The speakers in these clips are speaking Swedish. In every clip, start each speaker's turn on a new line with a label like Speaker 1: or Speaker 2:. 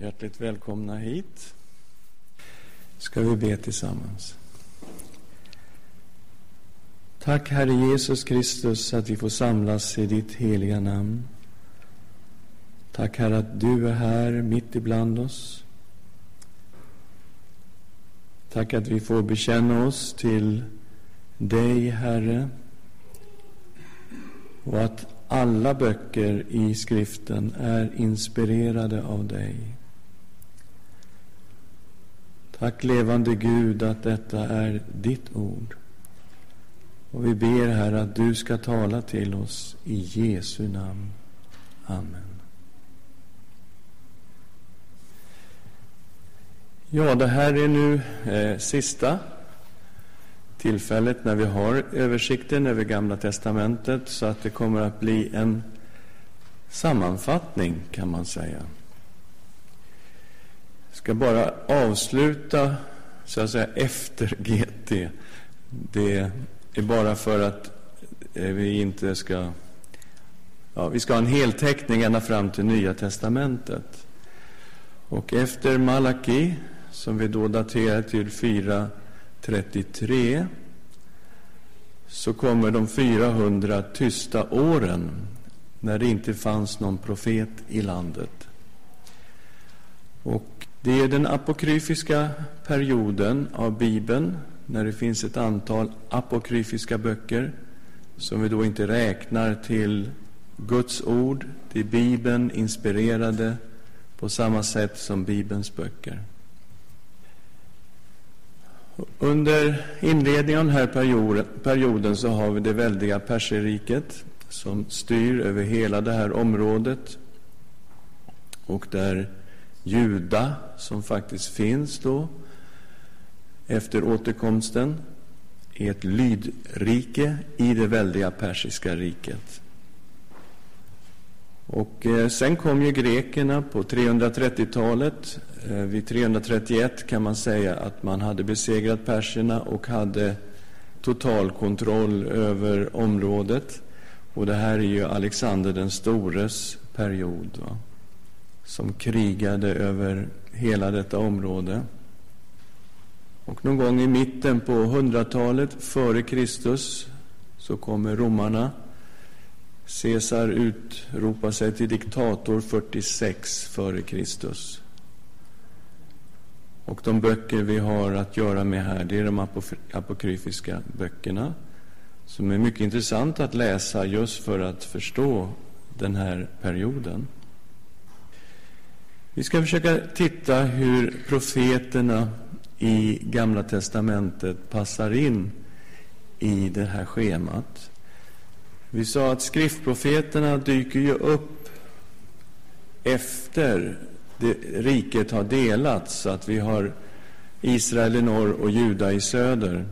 Speaker 1: Hjärtligt välkomna hit. Ska vi be tillsammans. Tack Herre Jesus Kristus att vi får samlas i ditt heliga namn. Tack Herre att du är här mitt ibland oss. Tack att vi får bekänna oss till dig, Herre, och att alla böcker i skriften är inspirerade av dig. Tack levande Gud att detta är ditt ord. Och vi ber här att du ska tala till oss i Jesu namn. Amen. Ja, det här är nu eh, sista tillfället när vi har översikten över Gamla testamentet så att det kommer att bli en sammanfattning kan man säga. Ska bara avsluta så att säga efter GT. Det är bara för att eh, vi inte ska... Ja, vi ska ha en heltäckning ända fram till Nya testamentet. Och efter Malaki, som vi då daterar till 433, så kommer de 400 tysta åren när det inte fanns någon profet i landet. Och det är den apokryfiska perioden av Bibeln när det finns ett antal apokryfiska böcker som vi då inte räknar till Guds ord, till Bibeln inspirerade på samma sätt som Bibelns böcker. Under inledningen av den här perioden så har vi det väldiga perserriket som styr över hela det här området och där Juda, som faktiskt finns då efter återkomsten, i ett lydrike i det väldiga persiska riket. Och eh, sen kom ju grekerna på 330-talet. Eh, vid 331 kan man säga att man hade besegrat perserna och hade total kontroll över området. Och det här är ju Alexander den stores period, va? Som krigade över hela detta område. Och någon gång i mitten på 100-talet före Kristus så kommer romarna. Caesar utropar sig till diktator 46 före Kristus. Och de böcker vi har att göra med här, det är de apokryfiska böckerna som är mycket intressant att läsa just för att förstå den här perioden. Vi ska försöka titta hur profeterna i Gamla testamentet passar in i det här schemat. Vi sa att skriftprofeterna dyker ju upp efter det, riket har delats, så att vi har Israel i norr och Juda i söder.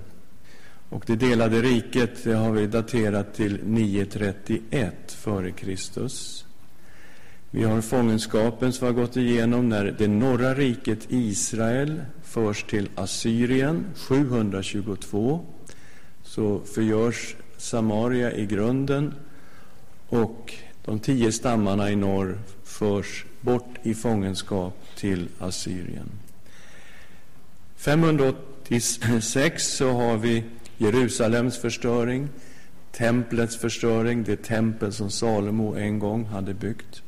Speaker 1: Och det delade riket det har vi daterat till 931 före Kristus. Vi har fångenskapen som har gått igenom när det norra riket Israel förs till Assyrien 722. Så förgörs Samaria i grunden och de tio stammarna i norr förs bort i fångenskap till Assyrien. 586 så har vi Jerusalems förstöring, templets förstöring, det tempel som Salomo en gång hade byggt.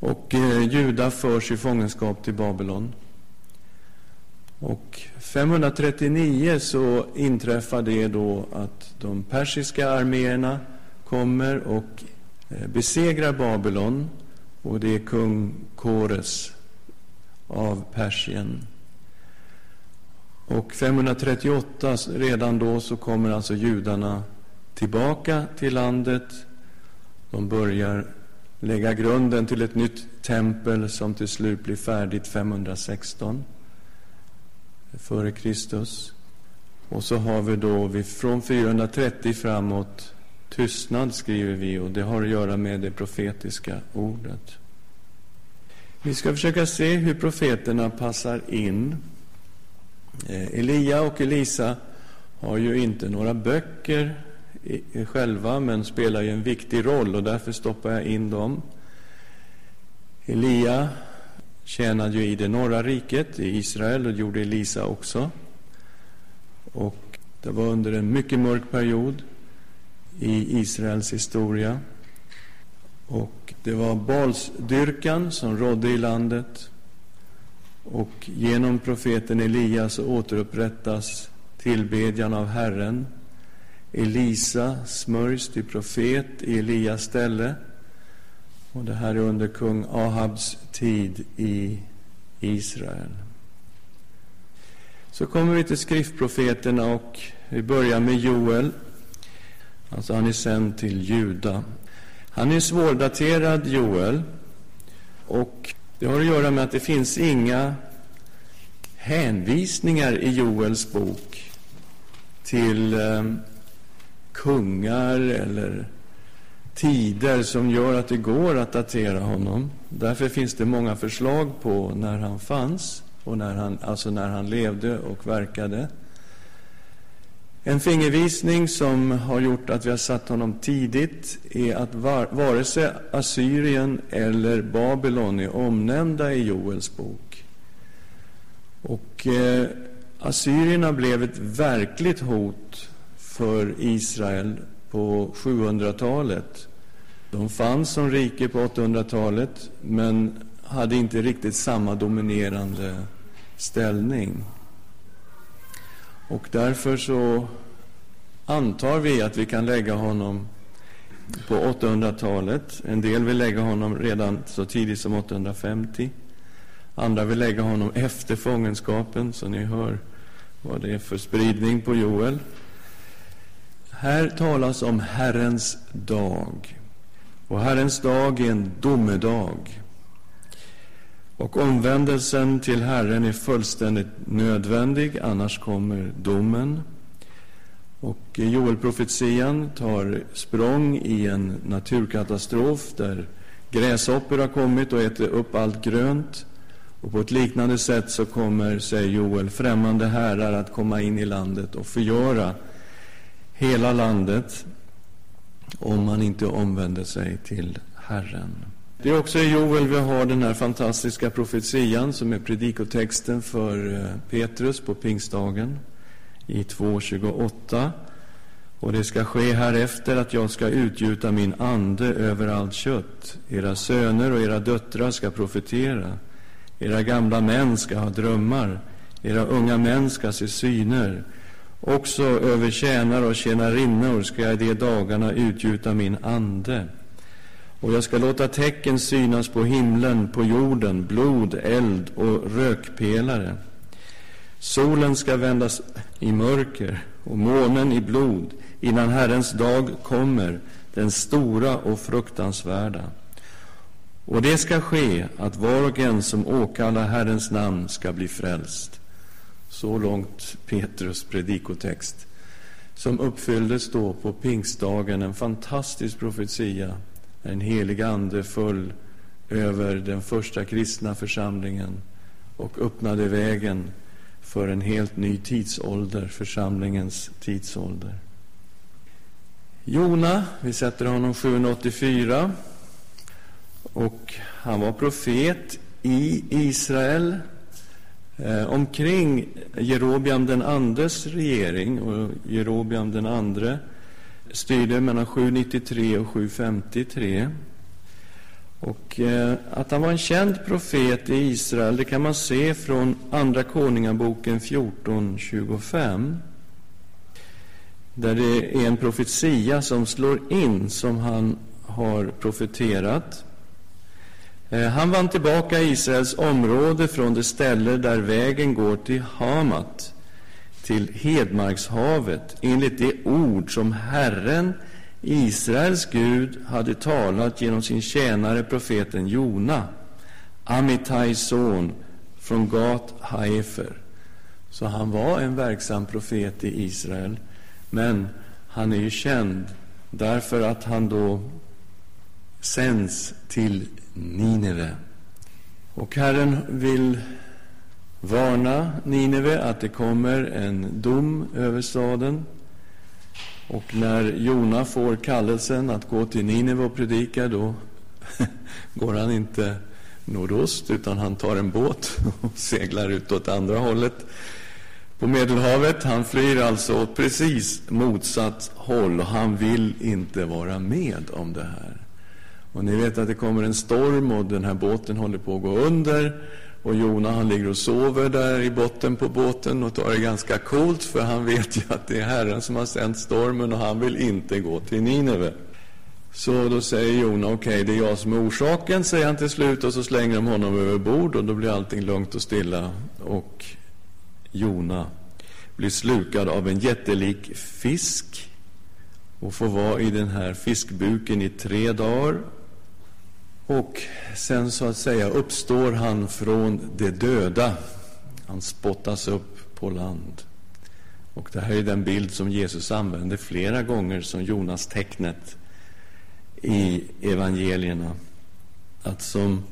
Speaker 1: Och eh, Juda förs i fångenskap till Babylon. Och 539 så inträffar det då att de persiska arméerna kommer och eh, besegrar Babylon och det är kung Kores av Persien. Och 538, redan då, så kommer alltså judarna tillbaka till landet. De börjar lägga grunden till ett nytt tempel som till slut blir färdigt 516 före Kristus. Och så har vi då vi från 430 framåt tystnad, skriver vi, och det har att göra med det profetiska ordet. Vi ska försöka se hur profeterna passar in. Eh, Elia och Elisa har ju inte några böcker själva, men spelar ju en viktig roll och därför stoppar jag in dem. Elia tjänade ju i det norra riket, i Israel, och det gjorde Elisa också. Och det var under en mycket mörk period i Israels historia. Och det var balsdyrkan som rådde i landet. Och genom profeten Elias återupprättas tillbedjan av Herren. Elisa smörjs till profet i Elias ställe. Och det här är under kung Ahabs tid i Israel. Så kommer vi till skriftprofeterna och vi börjar med Joel. Alltså han är sänd till Juda. Han är svårdaterad, Joel. Och det har att göra med att det finns inga hänvisningar i Joels bok till eh, kungar eller tider som gör att det går att datera honom. Därför finns det många förslag på när han fanns, och när han, alltså när han levde och verkade. En fingervisning som har gjort att vi har satt honom tidigt är att var, vare sig Assyrien eller Babylon är omnämnda i Joels bok. Och eh, assyrierna blev ett verkligt hot för Israel på 700-talet. De fanns som rike på 800-talet, men hade inte riktigt samma dominerande ställning. Och därför så antar vi att vi kan lägga honom på 800-talet. En del vill lägga honom redan så tidigt som 850. Andra vill lägga honom efter fångenskapen, så ni hör vad det är för spridning på Joel. Här talas om Herrens dag. Och Herrens dag är en domedag. Och omvändelsen till Herren är fullständigt nödvändig, annars kommer domen. Och Joel-profetian tar språng i en naturkatastrof där gräshoppor har kommit och äter upp allt grönt. Och på ett liknande sätt så kommer, säger Joel, främmande herrar att komma in i landet och förgöra hela landet om man inte omvänder sig till Herren. Det är också i Joel vi har den här fantastiska profetian som är predikotexten för eh, Petrus på pingstdagen i 2.28. Och det ska ske härefter att jag ska utgjuta min ande över allt kött. Era söner och era döttrar ska profetera. Era gamla män ska ha drömmar. Era unga män ska se syner. Också över tjänare och tjänarinnor ska jag i de dagarna utgjuta min ande. Och jag ska låta tecken synas på himlen, på jorden, blod, eld och rökpelare. Solen ska vändas i mörker och månen i blod innan Herrens dag kommer, den stora och fruktansvärda. Och det ska ske att var och en som åkallar Herrens namn ska bli frälst. Så långt Petrus predikotext, som uppfylldes då på pingstdagen, en fantastisk profetia, en helig ande föll över den första kristna församlingen och öppnade vägen för en helt ny tidsålder, församlingens tidsålder. Jona, vi sätter honom 784. Och han var profet i Israel Eh, omkring Jerobiam den andres regering. Och Jerobiam den andre styrde mellan 793 och 753. Och eh, att han var en känd profet i Israel, det kan man se från Andra Konungaboken 14.25. Där det är en profetia som slår in, som han har profeterat. Eh, han vann tillbaka Israels område från det ställe där vägen går till Hamat, till Hedmarkshavet, enligt det ord som Herren, Israels Gud, hade talat genom sin tjänare profeten Jona, Amitais son, från Gat Haefer. Så han var en verksam profet i Israel, men han är ju känd därför att han då sänds till Nineve. Och Herren vill varna Nineve att det kommer en dom över staden. Och när Jona får kallelsen att gå till Nineve och predika, då går han inte nordost, utan han tar en båt och seglar ut åt andra hållet på Medelhavet. Han flyr alltså åt precis motsatt håll och han vill inte vara med om det här. Och ni vet att det kommer en storm och den här båten håller på att gå under. Och Jona han ligger och sover där i botten på båten och tar det ganska coolt för han vet ju att det är Herren som har sänt stormen och han vill inte gå till Nineve. Så då säger Jona, okej, okay, det är jag som är orsaken, säger han till slut och så slänger de honom över bord och då blir allting lugnt och stilla. Och Jona blir slukad av en jättelik fisk och får vara i den här fiskbuken i tre dagar. Och sen så att säga uppstår han från de döda. Han spottas upp på land. Och det här är den bild som Jesus använder flera gånger som Jonas tecknet i evangelierna. Att som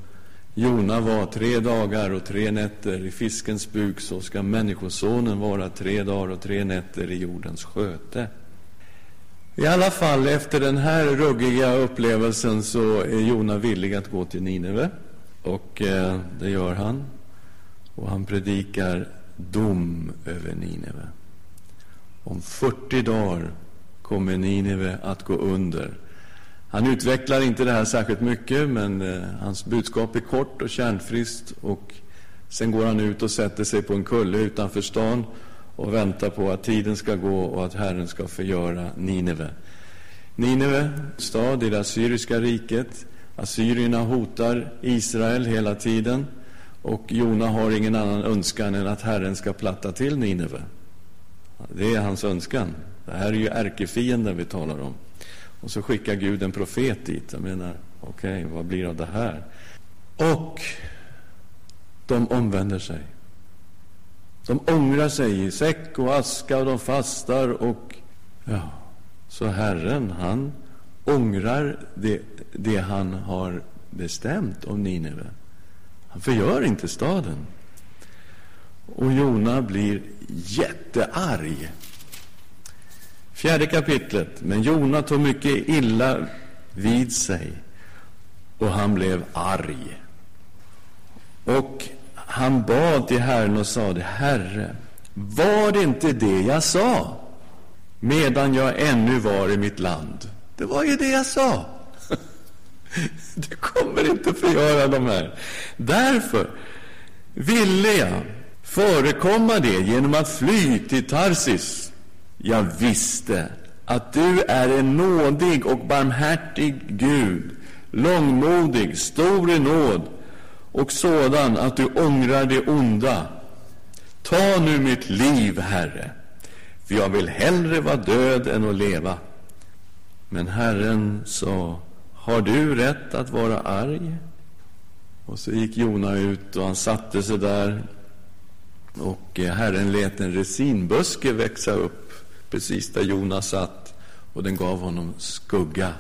Speaker 1: Jona var tre dagar och tre nätter i fiskens buk, så ska Människosonen vara tre dagar och tre nätter i jordens sköte. I alla fall, efter den här ruggiga upplevelsen så är Jona villig att gå till Nineve. Och eh, det gör han. Och han predikar dom över Nineve. Om 40 dagar kommer Nineve att gå under. Han utvecklar inte det här särskilt mycket, men eh, hans budskap är kort och kärnfriskt. Och sen går han ut och sätter sig på en kulle utanför stan och väntar på att tiden ska gå och att Herren ska förgöra Nineve. Nineve, stad i det assyriska riket. Assyrierna hotar Israel hela tiden. Och Jona har ingen annan önskan än att Herren ska platta till Nineve. Det är hans önskan. Det här är ju ärkefienden vi talar om. Och så skickar Gud en profet dit. Jag menar, okej, okay, vad blir av det här? Och de omvänder sig. De ångrar sig i säck och aska och de fastar och ja, så Herren, han ångrar det, det han har bestämt om Nineve. Han förgör inte staden. Och Jona blir jättearg. Fjärde kapitlet. Men Jona tog mycket illa vid sig och han blev arg. Och han bad till Herren och sade, Herre, var det inte det jag sa medan jag ännu var i mitt land? Det var ju det jag sa. Du kommer inte förgöra de här. Därför ville jag förekomma det genom att fly till Tarsis. Jag visste att du är en nådig och barmhärtig Gud, långmodig, stor i nåd och sådan att du ångrar det onda. Ta nu mitt liv, Herre, för jag vill hellre vara död än att leva. Men Herren sa, har du rätt att vara arg? Och så gick Jona ut och han satte sig där och eh, Herren lät en resinbuske växa upp precis där Jona satt och den gav honom skugga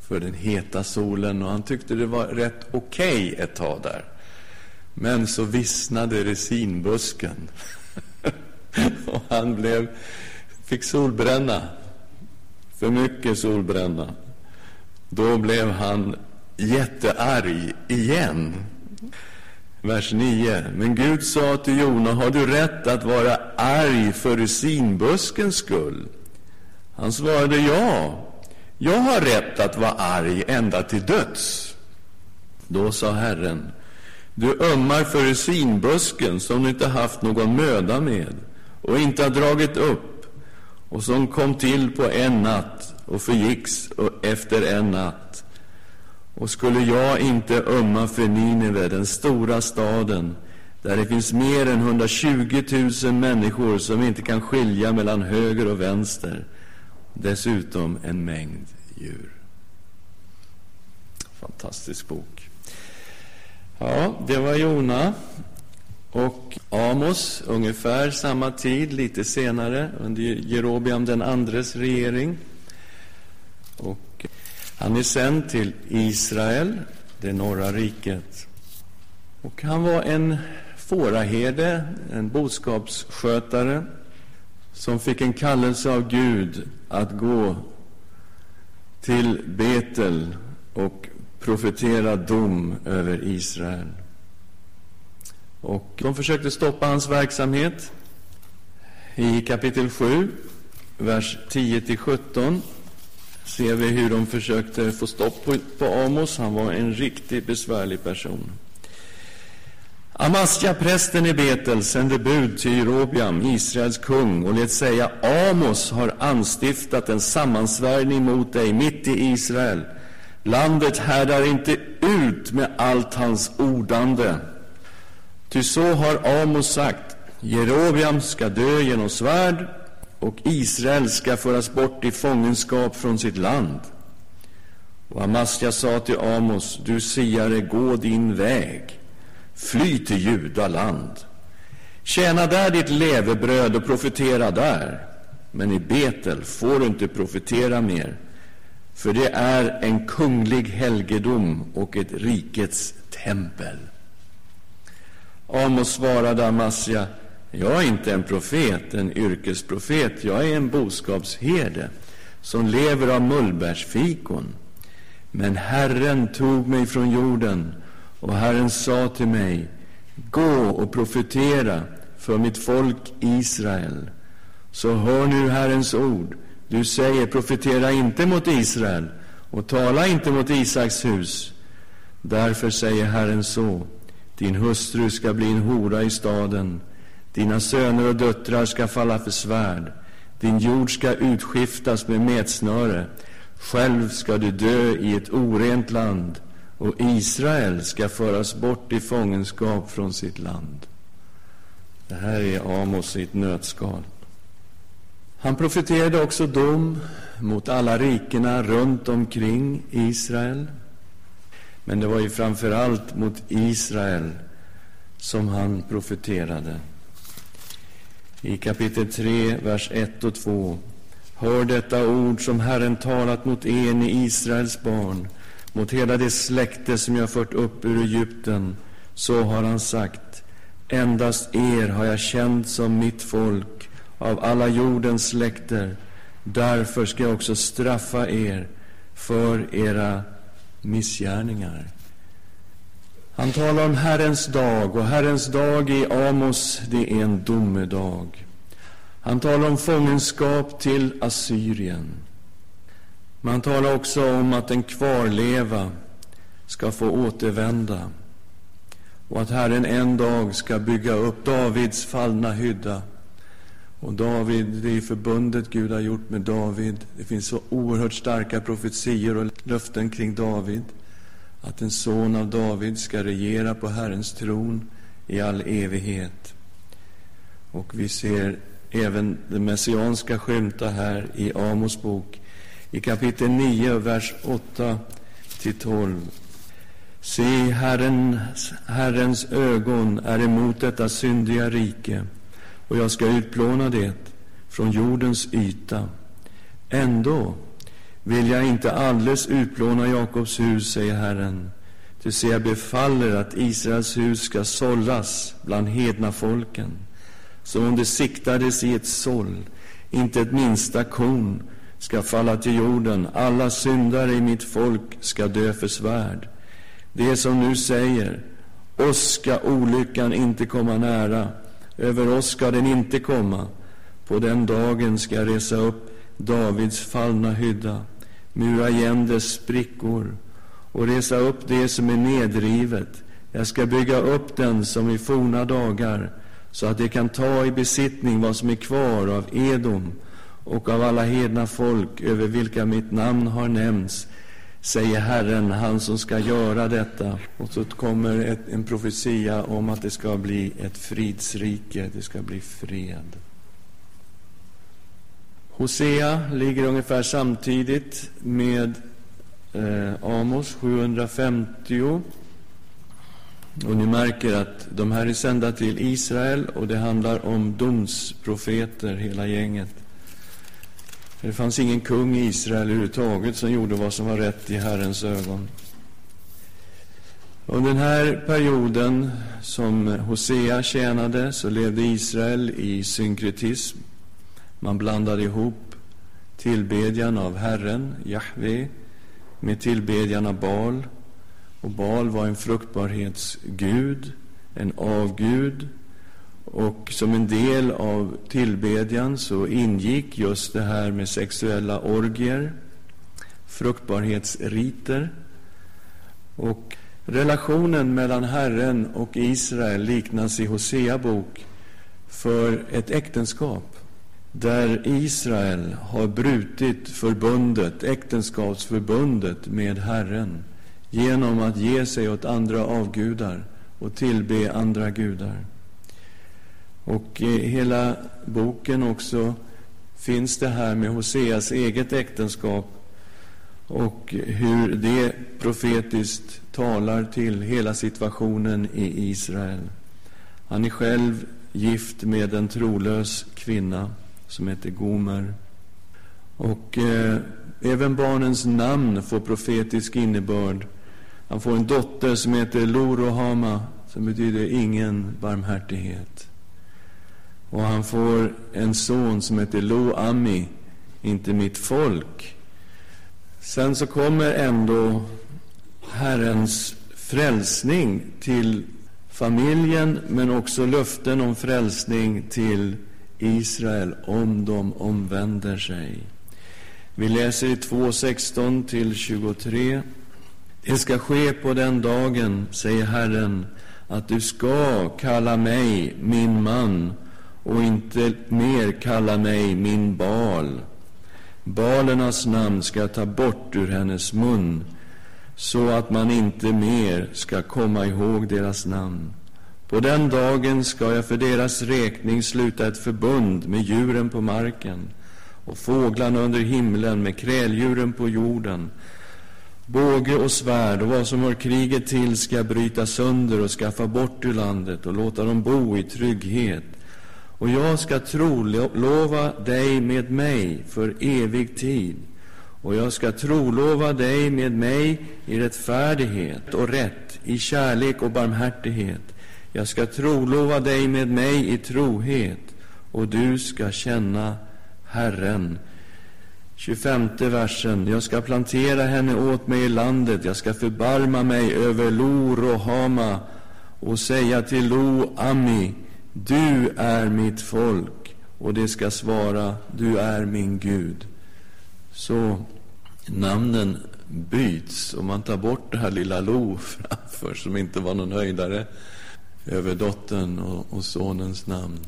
Speaker 1: för den heta solen och han tyckte det var rätt okej okay ett tag där. Men så vissnade resinbusken och han blev, fick solbränna, för mycket solbränna. Då blev han jättearg igen. Vers 9. Men Gud sa till Jona, har du rätt att vara arg för resinbuskens skull? Han svarade ja. Jag har rätt att vara arg ända till döds. Då sa Herren, du ömmar för resinbusken som du inte haft någon möda med och inte har dragit upp och som kom till på en natt och förgicks efter en natt. Och skulle jag inte ömma för Nineve, den stora staden, där det finns mer än 120 000 människor som inte kan skilja mellan höger och vänster, dessutom en mängd djur. Fantastisk bok. Ja, det var Jona. Och Amos, ungefär samma tid, lite senare, under Jerobiam den andres regering. Och han är sänd till Israel, det norra riket. Och han var en fåraherde, en boskapsskötare som fick en kallelse av Gud att gå till Betel och profetera dom över Israel. Och de försökte stoppa hans verksamhet. I kapitel 7, vers 10-17 ser vi hur de försökte få stopp på, på Amos. Han var en riktigt besvärlig person. Amasja, prästen i Betel, sände bud till Jerobiam, Israels kung, och lät säga Amos har anstiftat en sammansvärjning mot dig mitt i Israel. Landet härdar inte ut med allt hans ordande. Ty så har Amos sagt, Jerobiam ska dö genom svärd och Israel ska föras bort i fångenskap från sitt land. Och Amasja sa till Amos, du siare, gå din väg. Fly till Judaland. Tjäna där ditt levebröd och profetera där. Men i Betel får du inte profetera mer, för det är en kunglig helgedom och ett rikets tempel. Amos svarade Amasja, jag är inte en profet, en yrkesprofet. Jag är en boskapsherde som lever av mullbärsfikon. Men Herren tog mig från jorden och Herren sa till mig, gå och profetera för mitt folk Israel. Så hör nu Herrens ord. Du säger, profetera inte mot Israel och tala inte mot Isaks hus. Därför säger Herren så, din hustru ska bli en hora i staden, dina söner och döttrar ska falla för svärd, din jord ska utskiftas med metsnöre, själv ska du dö i ett orent land och Israel ska föras bort i fångenskap från sitt land. Det här är Amos i ett nötskal. Han profeterade också dom mot alla rikena runt omkring Israel. Men det var ju framför allt mot Israel som han profeterade. I kapitel 3, vers 1 och 2. Hör detta ord som Herren talat mot er, ni Israels barn mot hela det släkte som jag fört upp ur Egypten. Så har han sagt, endast er har jag känt som mitt folk av alla jordens släkter. Därför ska jag också straffa er för era missgärningar. Han talar om Herrens dag, och Herrens dag i Amos, det är en domedag. Han talar om fångenskap till Assyrien. Man talar också om att en kvarleva ska få återvända och att Herren en dag ska bygga upp Davids fallna hydda. Och David, det är förbundet Gud har gjort med David. Det finns så oerhört starka profetior och löften kring David. Att en son av David ska regera på Herrens tron i all evighet. Och vi ser även det messianska skymta här i Amos bok i kapitel 9, vers 8 till 12. Se, Herrens, Herrens ögon är emot detta syndiga rike, och jag ska utplåna det från jordens yta. Ändå vill jag inte alldeles utplåna Jakobs hus, säger Herren. Ty se, jag befaller att Israels hus ska sållas bland hedna folken, som om det siktades i ett såll, inte ett minsta korn ska falla till jorden. Alla syndare i mitt folk ska dö för svärd. Det som nu säger, oss ska olyckan inte komma nära, över oss ska den inte komma. På den dagen ska jag resa upp Davids fallna hydda, mura igen dess sprickor och resa upp det som är nedrivet. Jag ska bygga upp den som i forna dagar, så att det kan ta i besittning vad som är kvar av Edom och av alla hedna folk över vilka mitt namn har nämnts, säger Herren, han som ska göra detta. Och så kommer ett, en profetia om att det ska bli ett fridsrike, det ska bli fred. Hosea ligger ungefär samtidigt med eh, Amos 750. Och ni märker att de här är sända till Israel och det handlar om domsprofeter, hela gänget. Det fanns ingen kung i Israel överhuvudtaget som gjorde vad som var rätt i Herrens ögon. Under den här perioden som Hosea tjänade så levde Israel i synkretism. Man blandade ihop tillbedjan av Herren, Jahve, med tillbedjan av Baal. Och Baal var en fruktbarhetsgud, en avgud. Och som en del av tillbedjan så ingick just det här med sexuella orgier, fruktbarhetsriter. Och relationen mellan Herren och Israel liknas i Hosea bok för ett äktenskap där Israel har brutit förbundet, äktenskapsförbundet med Herren genom att ge sig åt andra avgudar och tillbe andra gudar. Och i hela boken också finns det här med Hoseas eget äktenskap och hur det profetiskt talar till hela situationen i Israel. Han är själv gift med en trolös kvinna som heter Gomer. Och eh, även barnens namn får profetisk innebörd. Han får en dotter som heter Lorohama, som betyder ingen barmhärtighet. Och han får en son som heter Lo Ami, inte mitt folk. Sen så kommer ändå Herrens frälsning till familjen, men också löften om frälsning till Israel om de omvänder sig. Vi läser i 2.16 till 23. Det ska ske på den dagen, säger Herren, att du ska kalla mig min man och inte mer kalla mig min bal. Balernas namn ska jag ta bort ur hennes mun så att man inte mer ska komma ihåg deras namn. På den dagen ska jag för deras räkning sluta ett förbund med djuren på marken och fåglarna under himlen med kräldjuren på jorden. Båge och svärd och vad som hör kriget till ska bryta sönder och skaffa bort ur landet och låta dem bo i trygghet. Och jag ska trolova dig med mig för evig tid. Och jag ska trolova dig med mig i rättfärdighet och rätt, i kärlek och barmhärtighet. Jag ska trolova dig med mig i trohet, och du ska känna Herren. 25 versen. Jag ska plantera henne åt mig i landet, jag ska förbarma mig över Lo Hama och säga till Lo Ami, du är mitt folk, och det ska svara, du är min Gud. Så namnen byts, och man tar bort det här lilla Lo framför, som inte var någon höjdare över dottern och, och sonens namn,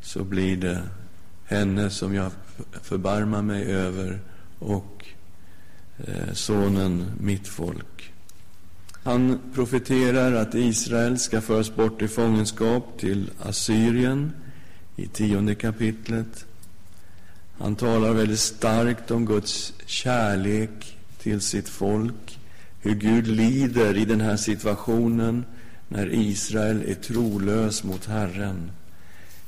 Speaker 1: så blir det henne som jag förbarmar mig över och eh, sonen mitt folk. Han profeterar att Israel ska föras bort i fångenskap till Assyrien i tionde kapitlet. Han talar väldigt starkt om Guds kärlek till sitt folk, hur Gud lider i den här situationen när Israel är trolös mot Herren.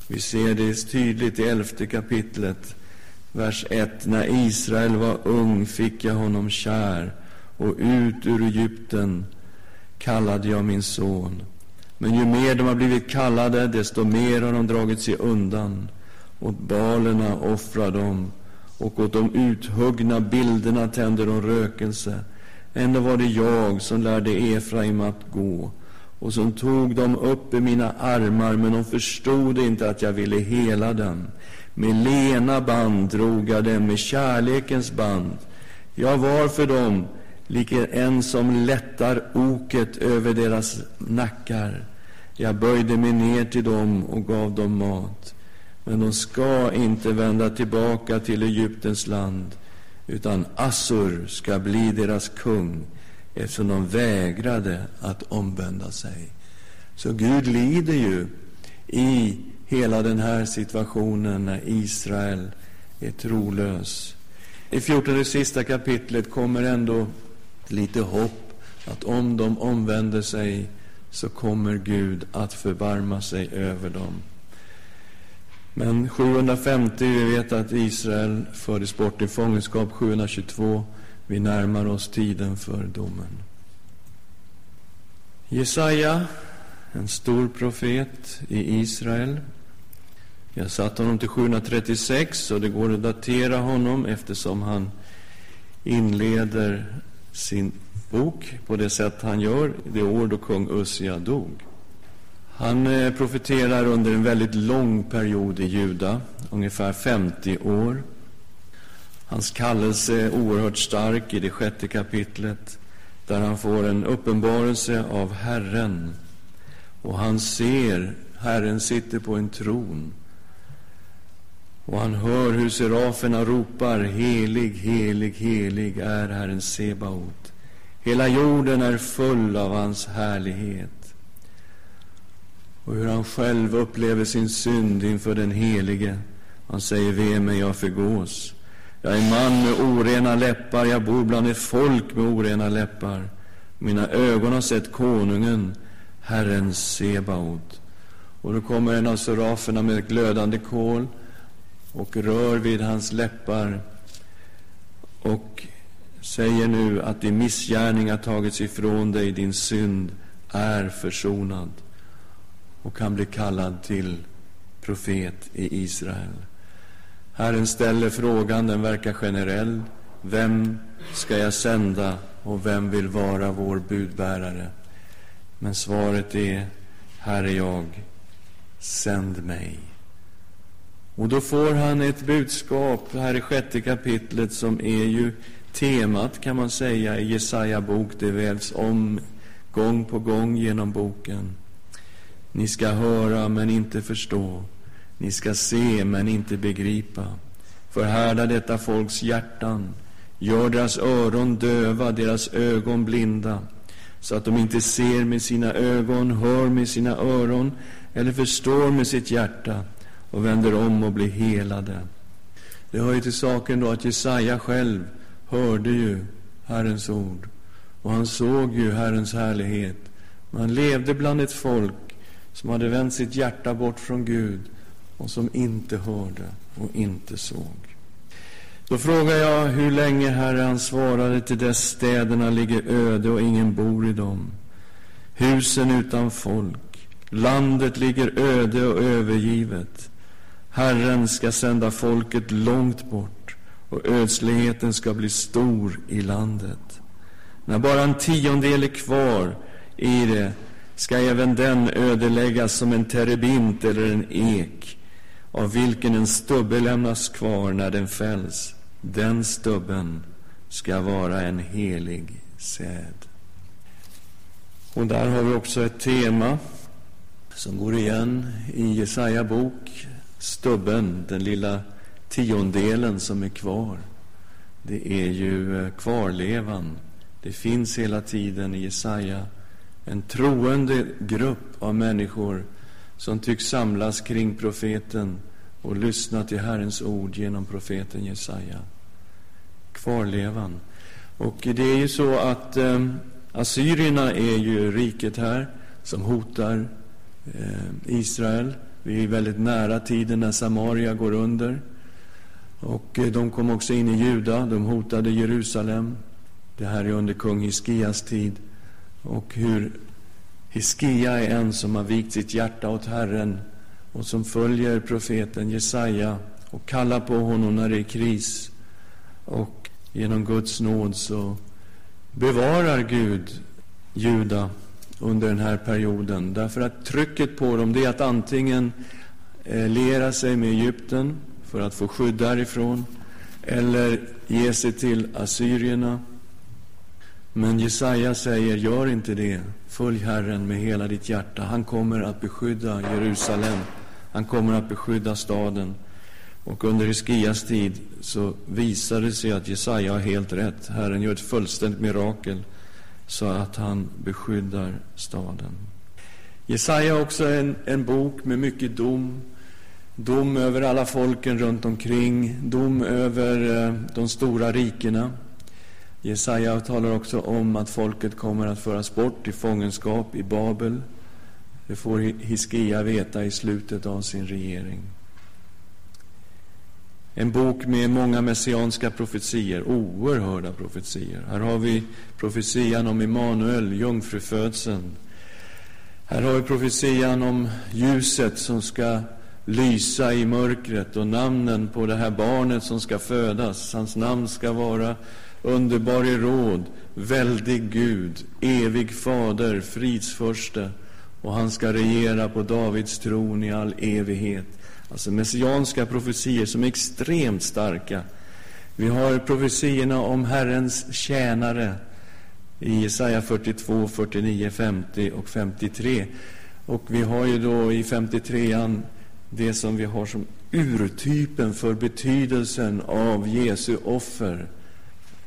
Speaker 1: Vi ser det tydligt i elfte kapitlet, vers 1. När Israel var ung fick jag honom kär, och ut ur Egypten kallade jag min son. Men ju mer de har blivit kallade, desto mer har de dragit sig undan. Åt balerna offrar de, och åt de uthuggna bilderna tänder de rökelse. Ändå var det jag som lärde Efraim att gå och som tog dem upp i mina armar, men de förstod inte att jag ville hela dem. Med lena band drog jag dem, med kärlekens band. Jag var för dem lik en som lättar oket över deras nackar. Jag böjde mig ner till dem och gav dem mat. Men de ska inte vända tillbaka till Egyptens land, utan Assur ska bli deras kung eftersom de vägrade att omvända sig. Så Gud lider ju i hela den här situationen när Israel är trolös. I fjortonde sista kapitlet kommer ändå lite hopp att om de omvänder sig så kommer Gud att förbarma sig över dem. Men 750, vi vet att Israel fördes bort i fångenskap 722 vi närmar oss tiden för domen. Jesaja, en stor profet i Israel. Jag satt honom till 736 och det går att datera honom eftersom han inleder sin bok på det sätt han gör det år då kung Ussia dog. Han eh, profeterar under en väldigt lång period i Juda, ungefär 50 år. Hans kallelse är oerhört stark i det sjätte kapitlet där han får en uppenbarelse av Herren. Och han ser Herren sitter på en tron. Och han hör hur seraferna ropar Helig, helig, helig är Herren Sebaot. Hela jorden är full av hans härlighet. Och hur han själv upplever sin synd inför den Helige. Han säger, ve mig, jag förgås. Jag är man med orena läppar, jag bor bland ett folk med orena läppar. Mina ögon har sett konungen, Herren Sebaot. Och då kommer en av seraferna med ett glödande kol och rör vid hans läppar och säger nu att din missgärning har tagits ifrån dig, din synd är försonad. Och kan bli kallad till profet i Israel. Herren ställer frågan, den verkar generell. Vem ska jag sända och vem vill vara vår budbärare? Men svaret är, här är jag, sänd mig. Och då får han ett budskap här i sjätte kapitlet som är ju temat, kan man säga, i Jesaja bok. Det vävs om gång på gång genom boken. Ni ska höra, men inte förstå. Ni ska se, men inte begripa. Förhärda detta folks hjärtan. Gör deras öron döva, deras ögon blinda, så att de inte ser med sina ögon, hör med sina öron eller förstår med sitt hjärta och vänder om och blir helade. Det hör ju till saken då att Jesaja själv hörde ju Herrens ord och han såg ju Herrens härlighet. Men han levde bland ett folk som hade vänt sitt hjärta bort från Gud och som inte hörde och inte såg. Då frågar jag hur länge, Herre, han svarade till dess städerna ligger öde och ingen bor i dem. Husen utan folk, landet ligger öde och övergivet. Herren ska sända folket långt bort och ödsligheten ska bli stor i landet. När bara en tiondel är kvar i det ska även den ödeläggas som en terebint eller en ek av vilken en stubbe lämnas kvar när den fälls. Den stubben ska vara en helig säd. Och där har vi också ett tema som går igen i Jesaja bok. Stubben, den lilla tiondelen som är kvar. Det är ju eh, kvarlevan. Det finns hela tiden i Jesaja en troende grupp av människor som tycks samlas kring profeten och lyssna till Herrens ord genom profeten Jesaja. Kvarlevan. Och det är ju så att eh, assyrierna är ju riket här som hotar eh, Israel. Vi är väldigt nära tiden när Samaria går under. Och eh, de kom också in i Juda, de hotade Jerusalem. Det här är under kung Hiskias tid. Och hur Hiskia är en som har vikt sitt hjärta åt Herren och som följer profeten Jesaja och kallar på honom när det är kris. Och genom Guds nåd så bevarar Gud Juda under den här perioden. Därför att trycket på dem det är att antingen eh, lera sig med Egypten för att få skydd därifrån eller ge sig till assyrierna men Jesaja säger, gör inte det. Följ Herren med hela ditt hjärta. Han kommer att beskydda Jerusalem. Han kommer att beskydda staden. Och under Hiskias tid så visar det sig att Jesaja har helt rätt. Herren gör ett fullständigt mirakel så att han beskyddar staden. Jesaja är också en, en bok med mycket dom. Dom över alla folken runt omkring, dom över eh, de stora rikena. Jesaja talar också om att folket kommer att föras bort i fångenskap i Babel. Det får Hiskia veta i slutet av sin regering. En bok med många messianska profetier, oerhörda profetier. Här har vi profetian om Immanuel, jungfrufödseln. Här har vi profetian om ljuset som ska lysa i mörkret och namnen på det här barnet som ska födas. Hans namn ska vara underbar i råd, väldig Gud, evig fader, fridsförste och han ska regera på Davids tron i all evighet. Alltså messianska profetier som är extremt starka. Vi har profetierna om Herrens tjänare i Jesaja 42, 49, 50 och 53. Och vi har ju då i 53an det som vi har som urtypen för betydelsen av Jesu offer.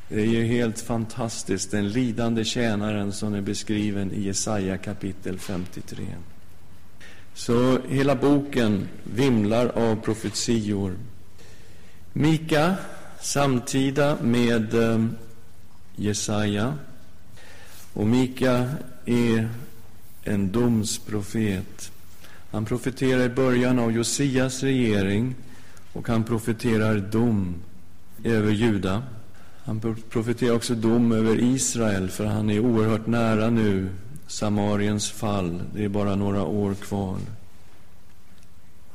Speaker 1: Det är ju helt fantastiskt, den lidande tjänaren som är beskriven i Jesaja kapitel 53. Så hela boken vimlar av profetior. Mika, samtida med eh, Jesaja. Och Mika är en domsprofet. Han profeterar i början av Josias regering och han profeterar dom över Juda. Han profeterar också dom över Israel, för han är oerhört nära nu Samariens fall. Det är bara några år kvar.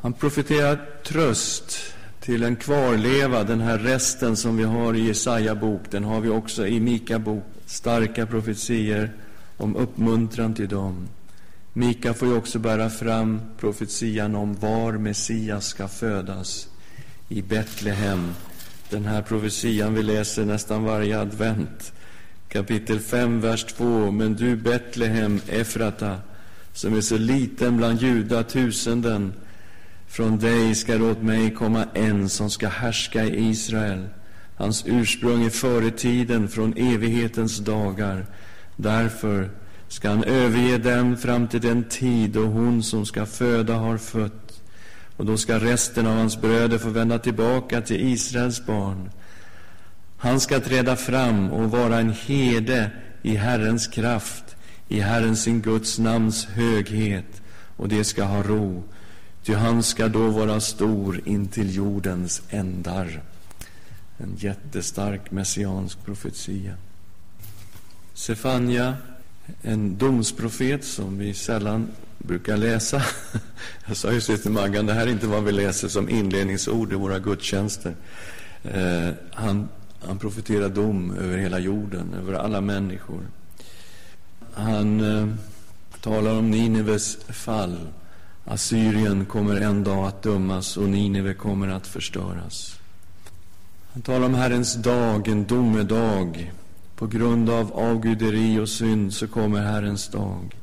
Speaker 1: Han profeterar tröst till en kvarleva, den här resten som vi har i Jesaja bok, den har vi också i Mika bok. Starka profetier om uppmuntran till dem. Mika får ju också bära fram profetian om var Messias ska födas, i Betlehem. Den här profetian vi läser nästan varje advent. Kapitel 5, vers 2. Men du Betlehem, Efrata, som är så liten bland Juda tusenden, från dig ska åt mig komma en som ska härska i Israel. Hans ursprung är före tiden, från evighetens dagar. Därför ska han överge dem fram till den tid då hon som ska föda har fött. Och då ska resten av hans bröder få vända tillbaka till Israels barn. Han ska träda fram och vara en herde i Herrens kraft, i Herrens sin Guds namns höghet, och det ska ha ro, ty han ska då vara stor intill jordens ändar. En jättestark messiansk profetia. Sefania en domsprofet som vi sällan brukar läsa. Jag sa just till Maggan, det här är inte vad vi läser som inledningsord i våra gudstjänster. Eh, han, han profeterar dom över hela jorden, över alla människor. Han eh, talar om Nineves fall. Assyrien kommer en dag att dömas och Nineve kommer att förstöras. Han talar om Herrens dag, en domedag på grund av avguderi och synd så kommer Herrens dag.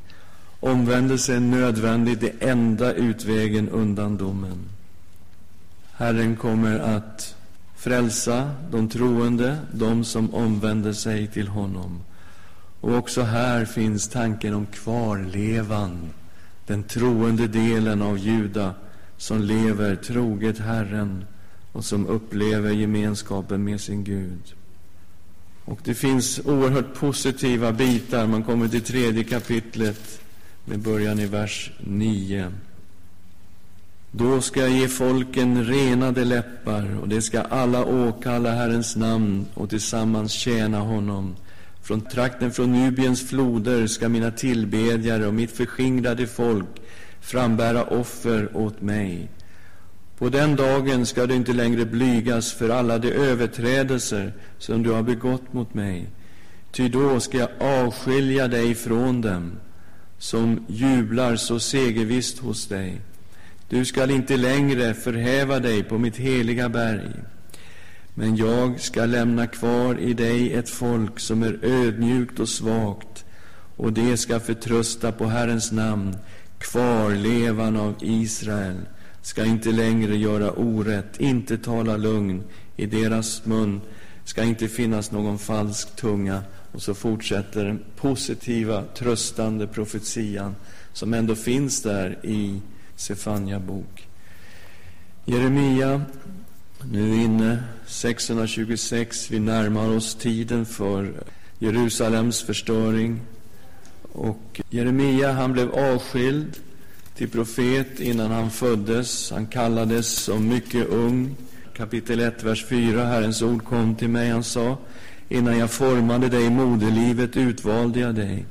Speaker 1: Omvändelse är nödvändig, det enda utvägen undan domen. Herren kommer att frälsa de troende, de som omvänder sig till honom. Och också här finns tanken om kvarlevan, den troende delen av Juda som lever troget Herren och som upplever gemenskapen med sin Gud. Och det finns oerhört positiva bitar. Man kommer till tredje kapitlet med början i vers 9. Då ska jag ge folken renade läppar, och det ska alla åkalla Herrens namn och tillsammans tjäna honom. Från trakten från Nubiens floder ska mina tillbedjare och mitt förskingrade folk frambära offer åt mig. På den dagen ska du inte längre blygas för alla de överträdelser som du har begått mot mig. Ty då ska jag avskilja dig från dem som jublar så segervisst hos dig. Du skall inte längre förhäva dig på mitt heliga berg. Men jag ska lämna kvar i dig ett folk som är ödmjukt och svagt, och det ska förtrösta på Herrens namn, kvarlevan av Israel ska inte längre göra orätt, inte tala lugn. I deras mun ska inte finnas någon falsk tunga. Och så fortsätter den positiva, tröstande profetian som ändå finns där i Sefania bok. Jeremia, nu inne, 626. Vi närmar oss tiden för Jerusalems förstöring. Och Jeremia, han blev avskild till profet innan han föddes. Han kallades som mycket ung. Kapitel 1, vers 4. Herrens ord kom till mig. Han sa, innan jag formade dig i moderlivet utvalde jag dig.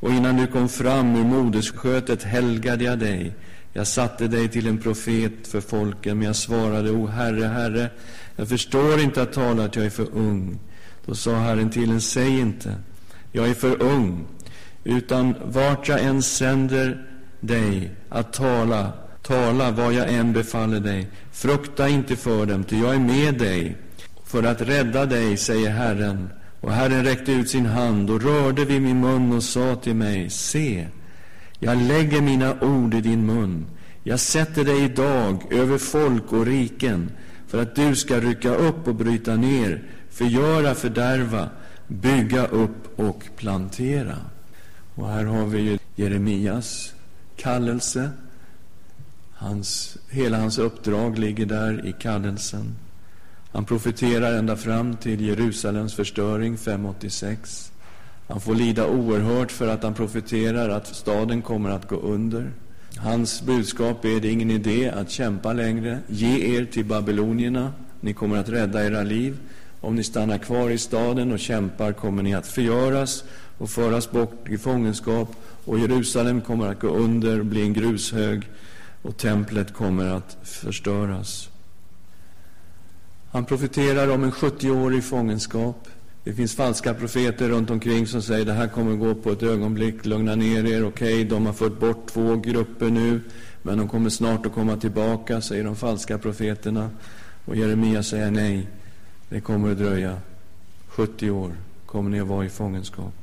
Speaker 1: Och innan du kom fram ur moderskötet helgade jag dig. Jag satte dig till en profet för folken, men jag svarade, O Herre, Herre, jag förstår inte att tala att jag är för ung. Då sa Herren till en, säg inte, jag är för ung, utan vart jag än sänder dig att tala, tala vad jag än befaller dig. Frukta inte för dem, ty jag är med dig för att rädda dig, säger Herren. Och Herren räckte ut sin hand och rörde vid min mun och sa till mig, se, jag lägger mina ord i din mun. Jag sätter dig idag över folk och riken för att du ska rycka upp och bryta ner, förgöra, fördärva, bygga upp och plantera. Och här har vi ju Jeremias kallelse. Hans, hela hans uppdrag ligger där i kallelsen. Han profeterar ända fram till Jerusalems förstöring 586. Han får lida oerhört för att han profeterar att staden kommer att gå under. Hans budskap är det är ingen idé att kämpa längre. Ge er till babylonierna. Ni kommer att rädda era liv. Om ni stannar kvar i staden och kämpar kommer ni att förgöras och föras bort i fångenskap och Jerusalem kommer att gå under och bli en grushög och templet kommer att förstöras. Han profeterar om en 70-årig fångenskap. Det finns falska profeter runt omkring som säger det här kommer att gå på ett ögonblick, lugna ner er, okej, okay, de har fört bort två grupper nu, men de kommer snart att komma tillbaka, säger de falska profeterna. Och Jeremia säger nej, det kommer att dröja. 70 år kommer ni att vara i fångenskap.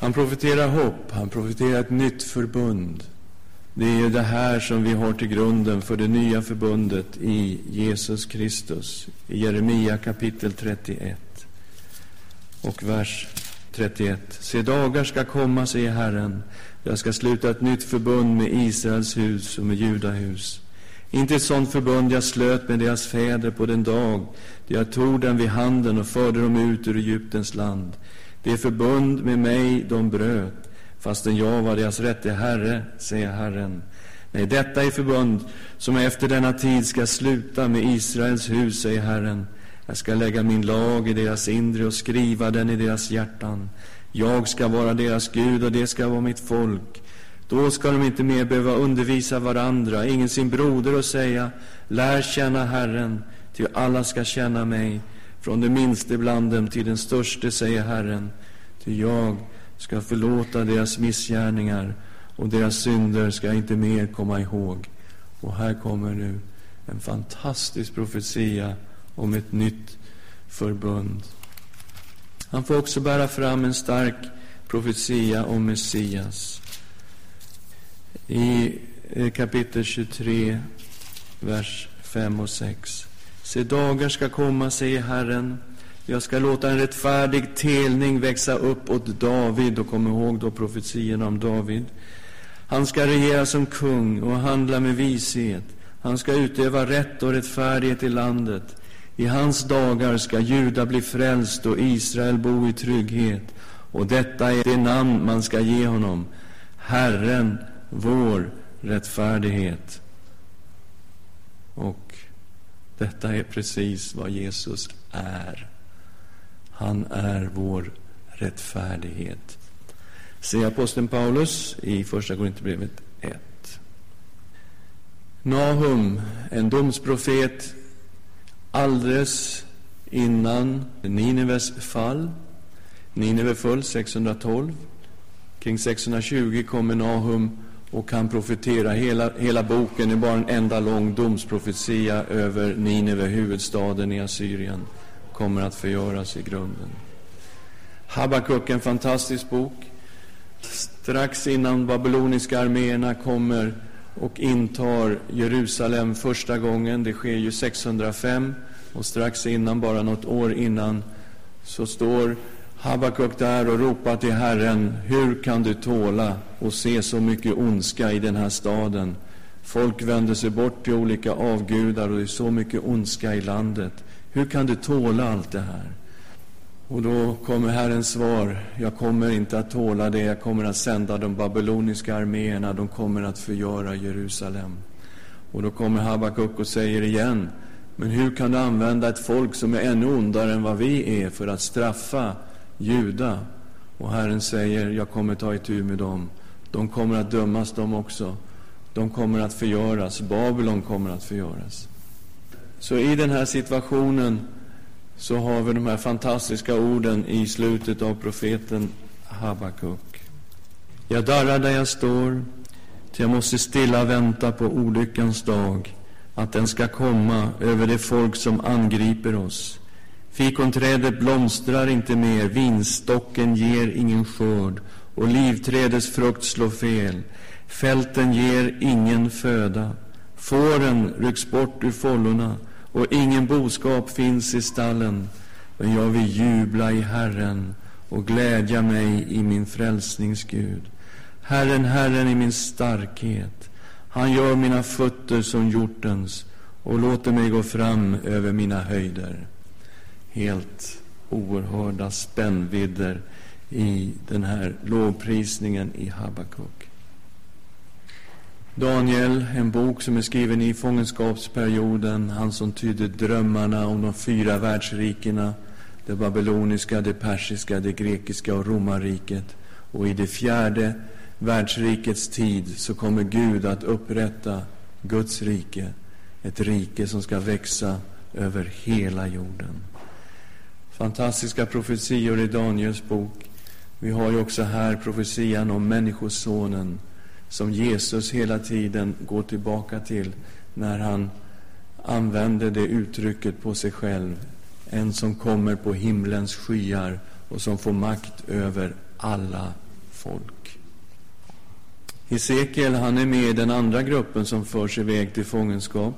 Speaker 1: Han profeterar hopp, han profeterar ett nytt förbund. Det är det här som vi har till grunden för det nya förbundet i Jesus Kristus. I Jeremia kapitel 31 och vers 31. Se, dagar ska komma, säger Herren. Jag ska sluta ett nytt förbund med Israels hus och med Judahus. Inte ett sådant förbund jag slöt med deras fäder på den dag då jag tog dem vid handen och förde dem ut ur Egyptens land. Det förbund med mig de bröt, fastän jag var deras rätte herre, säger Herren. Nej, detta är förbund som efter denna tid ska sluta med Israels hus, säger Herren. Jag ska lägga min lag i deras inre och skriva den i deras hjärtan. Jag ska vara deras Gud och det ska vara mitt folk. Då ska de inte mer behöva undervisa varandra, ingen sin broder och säga, lär känna Herren, ty alla ska känna mig, från det minste bland dem till den störste, säger Herren, ty jag ska förlåta deras missgärningar och deras synder ska jag inte mer komma ihåg. Och här kommer nu en fantastisk profetia om ett nytt förbund. Han får också bära fram en stark profetia om Messias. I eh, kapitel 23, vers 5 och 6. Se, dagar ska komma, säger Herren. Jag ska låta en rättfärdig telning växa upp åt David. Och kom ihåg då profetierna om David. Han ska regera som kung och handla med vishet. Han ska utöva rätt och rättfärdighet i landet. I hans dagar ska Juda bli frälst och Israel bo i trygghet. Och detta är det namn man ska ge honom. Herren, vår rättfärdighet. Och detta är precis vad Jesus är. Han är vår rättfärdighet. Se aposteln Paulus i Första Korinthierbrevet 1. Nahum, en domsprofet alldeles innan Nineves fall. Nineve föll 612. Kring 620 kommer Nahum och kan profetera. Hela, hela boken är bara en enda lång domsprofetia över Nineve, huvudstaden i Assyrien, kommer att förgöras i grunden. Habakuk, en fantastisk bok. Strax innan babyloniska arméerna kommer och intar Jerusalem första gången. Det sker ju 605 och strax innan, bara något år innan, så står Habakuk där och ropar till Herren. Hur kan du tåla och se så mycket ondska i den här staden? Folk vänder sig bort till olika avgudar och det är så mycket ondska i landet. Hur kan du tåla allt det här? Och då kommer Herrens svar. Jag kommer inte att tåla det. Jag kommer att sända de babyloniska arméerna. De kommer att förgöra Jerusalem. Och då kommer Habakuk och säger igen. Men hur kan du använda ett folk som är ännu ondare än vad vi är för att straffa Juda? Och Herren säger, jag kommer ta itu med dem. De kommer att dömas de också. De kommer att förgöras. Babylon kommer att förgöras. Så i den här situationen så har vi de här fantastiska orden i slutet av profeten Habakuk. Jag darrar där jag står, till jag måste stilla vänta på olyckans dag, att den ska komma över det folk som angriper oss. Fikonträdet blomstrar inte mer, vinstocken ger ingen skörd, och livträdets frukt slår fel. Fälten ger ingen föda. Fåren rycks bort ur follorna, och ingen boskap finns i stallen. Men jag vill jubla i Herren och glädja mig i min frälsningsgud. Herren, Herren är min starkhet. Han gör mina fötter som hjortens och låter mig gå fram över mina höjder. Helt oerhörda spännvidder i den här lovprisningen i Habakuk. Daniel, en bok som är skriven i fångenskapsperioden, han som tydde drömmarna om de fyra världsrikena, det babyloniska, det persiska, det grekiska och romarriket. Och i det fjärde världsrikets tid så kommer Gud att upprätta Guds rike, ett rike som ska växa över hela jorden. Fantastiska profetior i Daniels bok. Vi har ju också här profetian om Människosonen som Jesus hela tiden går tillbaka till när han använder det uttrycket på sig själv. En som kommer på himlens skyar och som får makt över alla folk. Hesekiel han är med i den andra gruppen som förs iväg till fångenskap.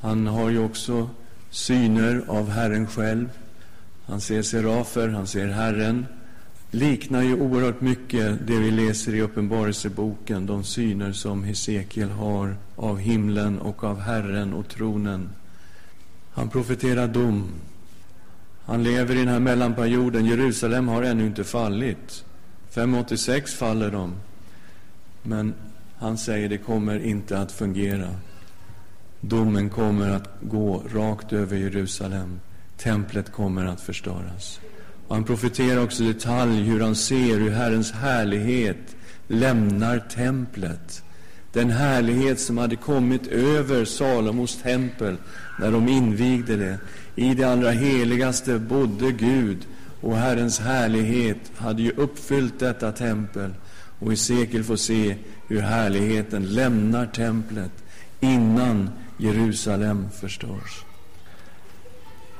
Speaker 1: Han har ju också syner av Herren själv. Han ser serafer, han ser Herren. Liknar ju oerhört mycket det vi läser i Uppenbarelseboken, de syner som Hesekiel har av himlen och av Herren och tronen. Han profeterar dom. Han lever i den här mellanperioden. Jerusalem har ännu inte fallit. 586 faller de. Men han säger det kommer inte att fungera. Domen kommer att gå rakt över Jerusalem. Templet kommer att förstöras. Och han profeterar också i detalj hur han ser hur Herrens härlighet lämnar templet. Den härlighet som hade kommit över Salomos tempel när de invigde det. I det allra heligaste bodde Gud och Herrens härlighet hade ju uppfyllt detta tempel. Och Hesekiel får se hur härligheten lämnar templet innan Jerusalem förstörs.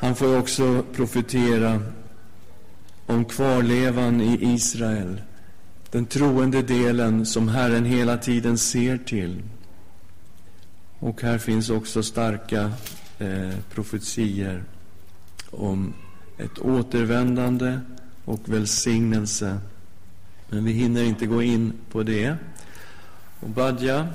Speaker 1: Han får också profetera om kvarlevan i Israel, den troende delen som Herren hela tiden ser till. Och här finns också starka eh, profetier om ett återvändande och välsignelse. Men vi hinner inte gå in på det. Och Badja,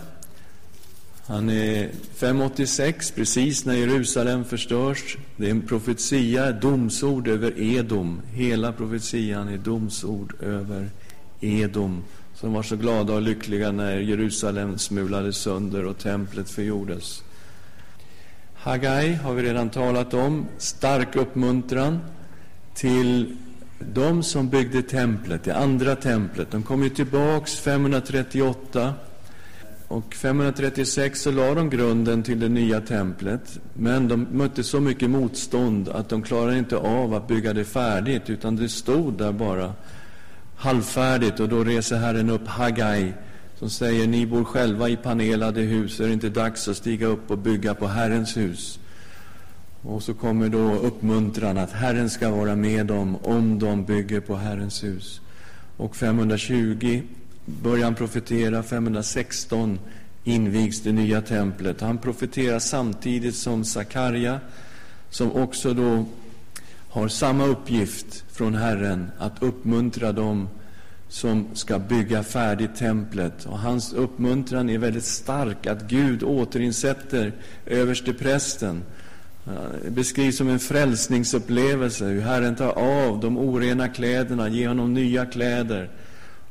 Speaker 1: han är 586, precis när Jerusalem förstörs. Det är en profetia, domsord över Edom. Hela profetian är domsord över Edom, som var så glada och lyckliga när Jerusalem smulades sönder och templet förgjordes. Hagai har vi redan talat om. Stark uppmuntran till de som byggde templet, det andra templet. De kom ju tillbaks 538 och 536 så la de grunden till det nya templet, men de mötte så mycket motstånd att de klarade inte av att bygga det färdigt, utan det stod där bara halvfärdigt. Och då reser Herren upp Hagai, som säger, ni bor själva i panelade hus, är det inte dags att stiga upp och bygga på Herrens hus? Och så kommer då uppmuntran att Herren ska vara med dem om de bygger på Herrens hus. Och 520 börjar han profetera, 516 invigs det nya templet. Han profeterar samtidigt som Sakarja, som också då har samma uppgift från Herren att uppmuntra dem som ska bygga färdigt templet. Och hans uppmuntran är väldigt stark, att Gud återinsätter överste prästen. Det beskrivs som en frälsningsupplevelse, hur Herren tar av de orena kläderna, ger honom nya kläder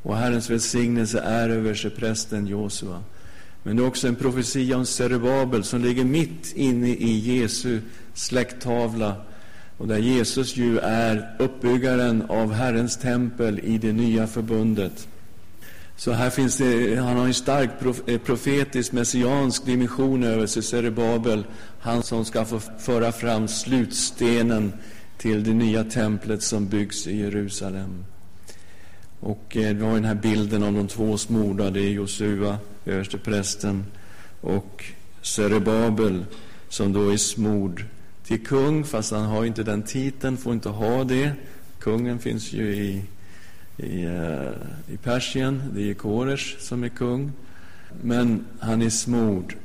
Speaker 1: och Herrens välsignelse är över prästen Josua. Men det är också en profetia om Zerubabel som ligger mitt inne i Jesu släkttavla och där Jesus ju är uppbyggaren av Herrens tempel i det nya förbundet. Så här finns det, han har en stark eh, profetisk, messiansk dimension över sig, Zerubabel, han som ska få föra fram slutstenen till det nya templet som byggs i Jerusalem. Och eh, vi har den här bilden av de två smorda, det är Josua, översteprästen, och Serebabel, som då är smord till kung, fast han har inte den titeln, får inte ha det. Kungen finns ju i i, eh, i Persien. Det är Koresh som är kung. Men han är smord.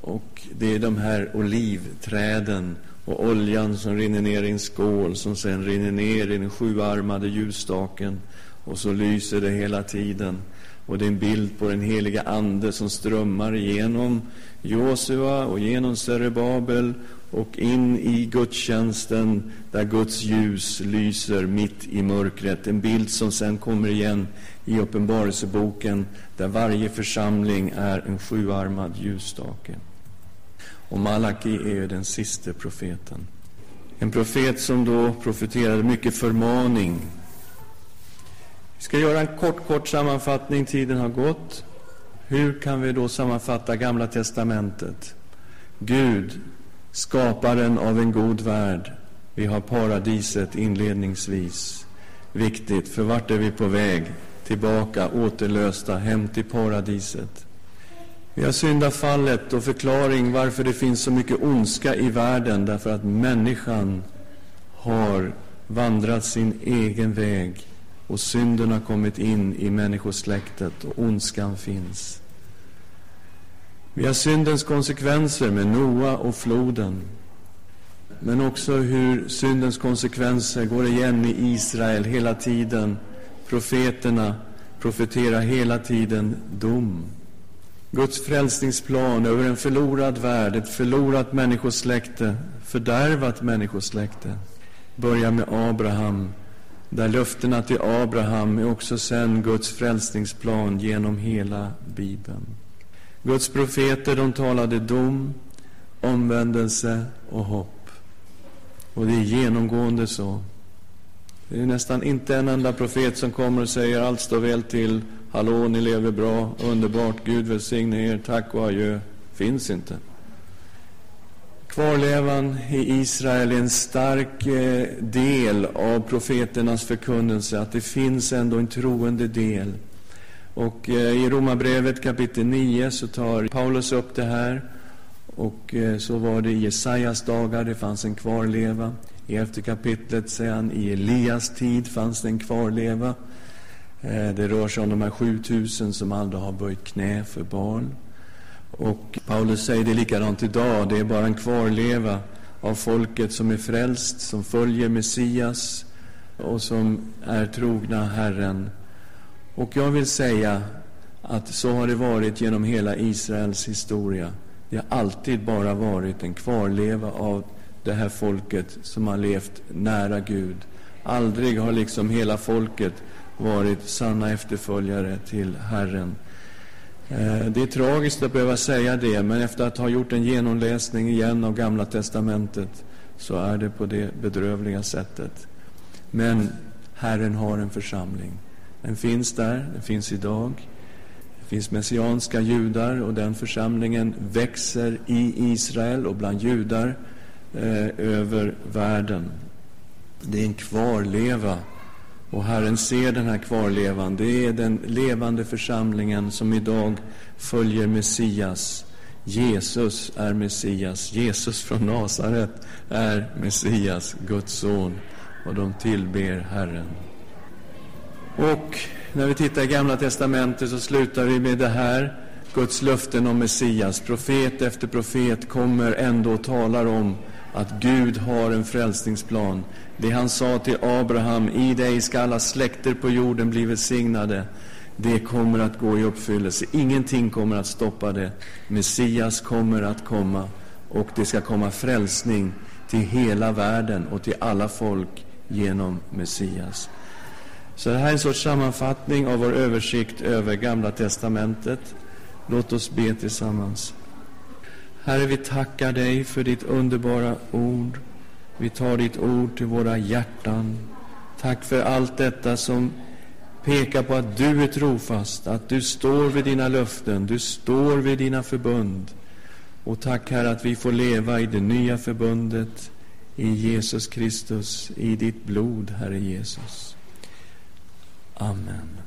Speaker 1: Och det är de här olivträden och oljan som rinner ner i en skål som sen rinner ner i den sjuarmade ljusstaken. Och så lyser det hela tiden. Och det är en bild på den heliga Ande som strömmar genom Josua och genom Serebabel och in i gudstjänsten där Guds ljus lyser mitt i mörkret. En bild som sen kommer igen i Uppenbarelseboken där varje församling är en sjuarmad ljusstake. Och Malaki är ju den siste profeten. En profet som då profeterade mycket förmaning. Vi ska göra en kort, kort sammanfattning. Tiden har gått. Hur kan vi då sammanfatta Gamla testamentet? Gud skaparen av en god värld. Vi har paradiset inledningsvis. Viktigt, för vart är vi på väg? Tillbaka, återlösta, hem till paradiset. Vi har syndafallet och förklaring varför det finns så mycket ondska i världen, därför att människan har vandrat sin egen väg och synden har kommit in i människosläktet och ondskan finns. Vi har syndens konsekvenser med Noa och floden. Men också hur syndens konsekvenser går igen i Israel hela tiden. Profeterna profeterar hela tiden dom. Guds frälsningsplan över en förlorad värld, ett förlorat människosläkte, fördärvat människosläkte, börjar med Abraham, där löftena till Abraham är också sen Guds frälsningsplan genom hela Bibeln. Guds profeter de talade dom, omvändelse och hopp. Och det är genomgående så. Det är nästan inte en enda profet som kommer och säger allt står väl till, hallå, ni lever bra, underbart, Gud välsigne er, tack och adjö. Finns inte. Kvarlevan i Israel är en stark eh, del av profeternas förkunnelse, att det finns ändå en troende del. Och eh, i Romarbrevet kapitel 9 så tar Paulus upp det här. Och eh, så var det i Jesajas dagar, det fanns en kvarleva. I elfte kapitlet säger han, i Elias tid fanns det en kvarleva. Det rör sig om de här 7000 som aldrig har böjt knä för barn. Och Paulus säger det likadant idag, det är bara en kvarleva av folket som är frälst, som följer Messias och som är trogna Herren. Och jag vill säga att så har det varit genom hela Israels historia. Det har alltid bara varit en kvarleva av det här folket som har levt nära Gud. Aldrig har liksom hela folket varit sanna efterföljare till Herren. Eh, det är tragiskt att behöva säga det, men efter att ha gjort en genomläsning igen av Gamla testamentet så är det på det bedrövliga sättet. Men Herren har en församling. Den finns där, den finns idag. Det finns messianska judar och den församlingen växer i Israel och bland judar eh, över världen. Det är en kvarleva och Herren ser den här kvarlevan. Det är den levande församlingen som idag följer Messias. Jesus är Messias. Jesus från Nasaret är Messias, Guds son. Och de tillber Herren. Och när vi tittar i Gamla testamentet så slutar vi med det här. Guds löften om Messias. Profet efter profet kommer ändå och talar om att Gud har en frälsningsplan. Det han sa till Abraham, i dig ska alla släkter på jorden bli välsignade. Det kommer att gå i uppfyllelse. Ingenting kommer att stoppa det. Messias kommer att komma och det ska komma frälsning till hela världen och till alla folk genom Messias. Så det här är en sorts sammanfattning av vår översikt över Gamla testamentet. Låt oss be tillsammans. Herre, vi tackar dig för ditt underbara ord. Vi tar ditt ord till våra hjärtan. Tack för allt detta som pekar på att du är trofast, att du står vid dina löften, du står vid dina förbund. Och tack, Herre, att vi får leva i det nya förbundet i Jesus Kristus, i ditt blod, Herre Jesus. Amen.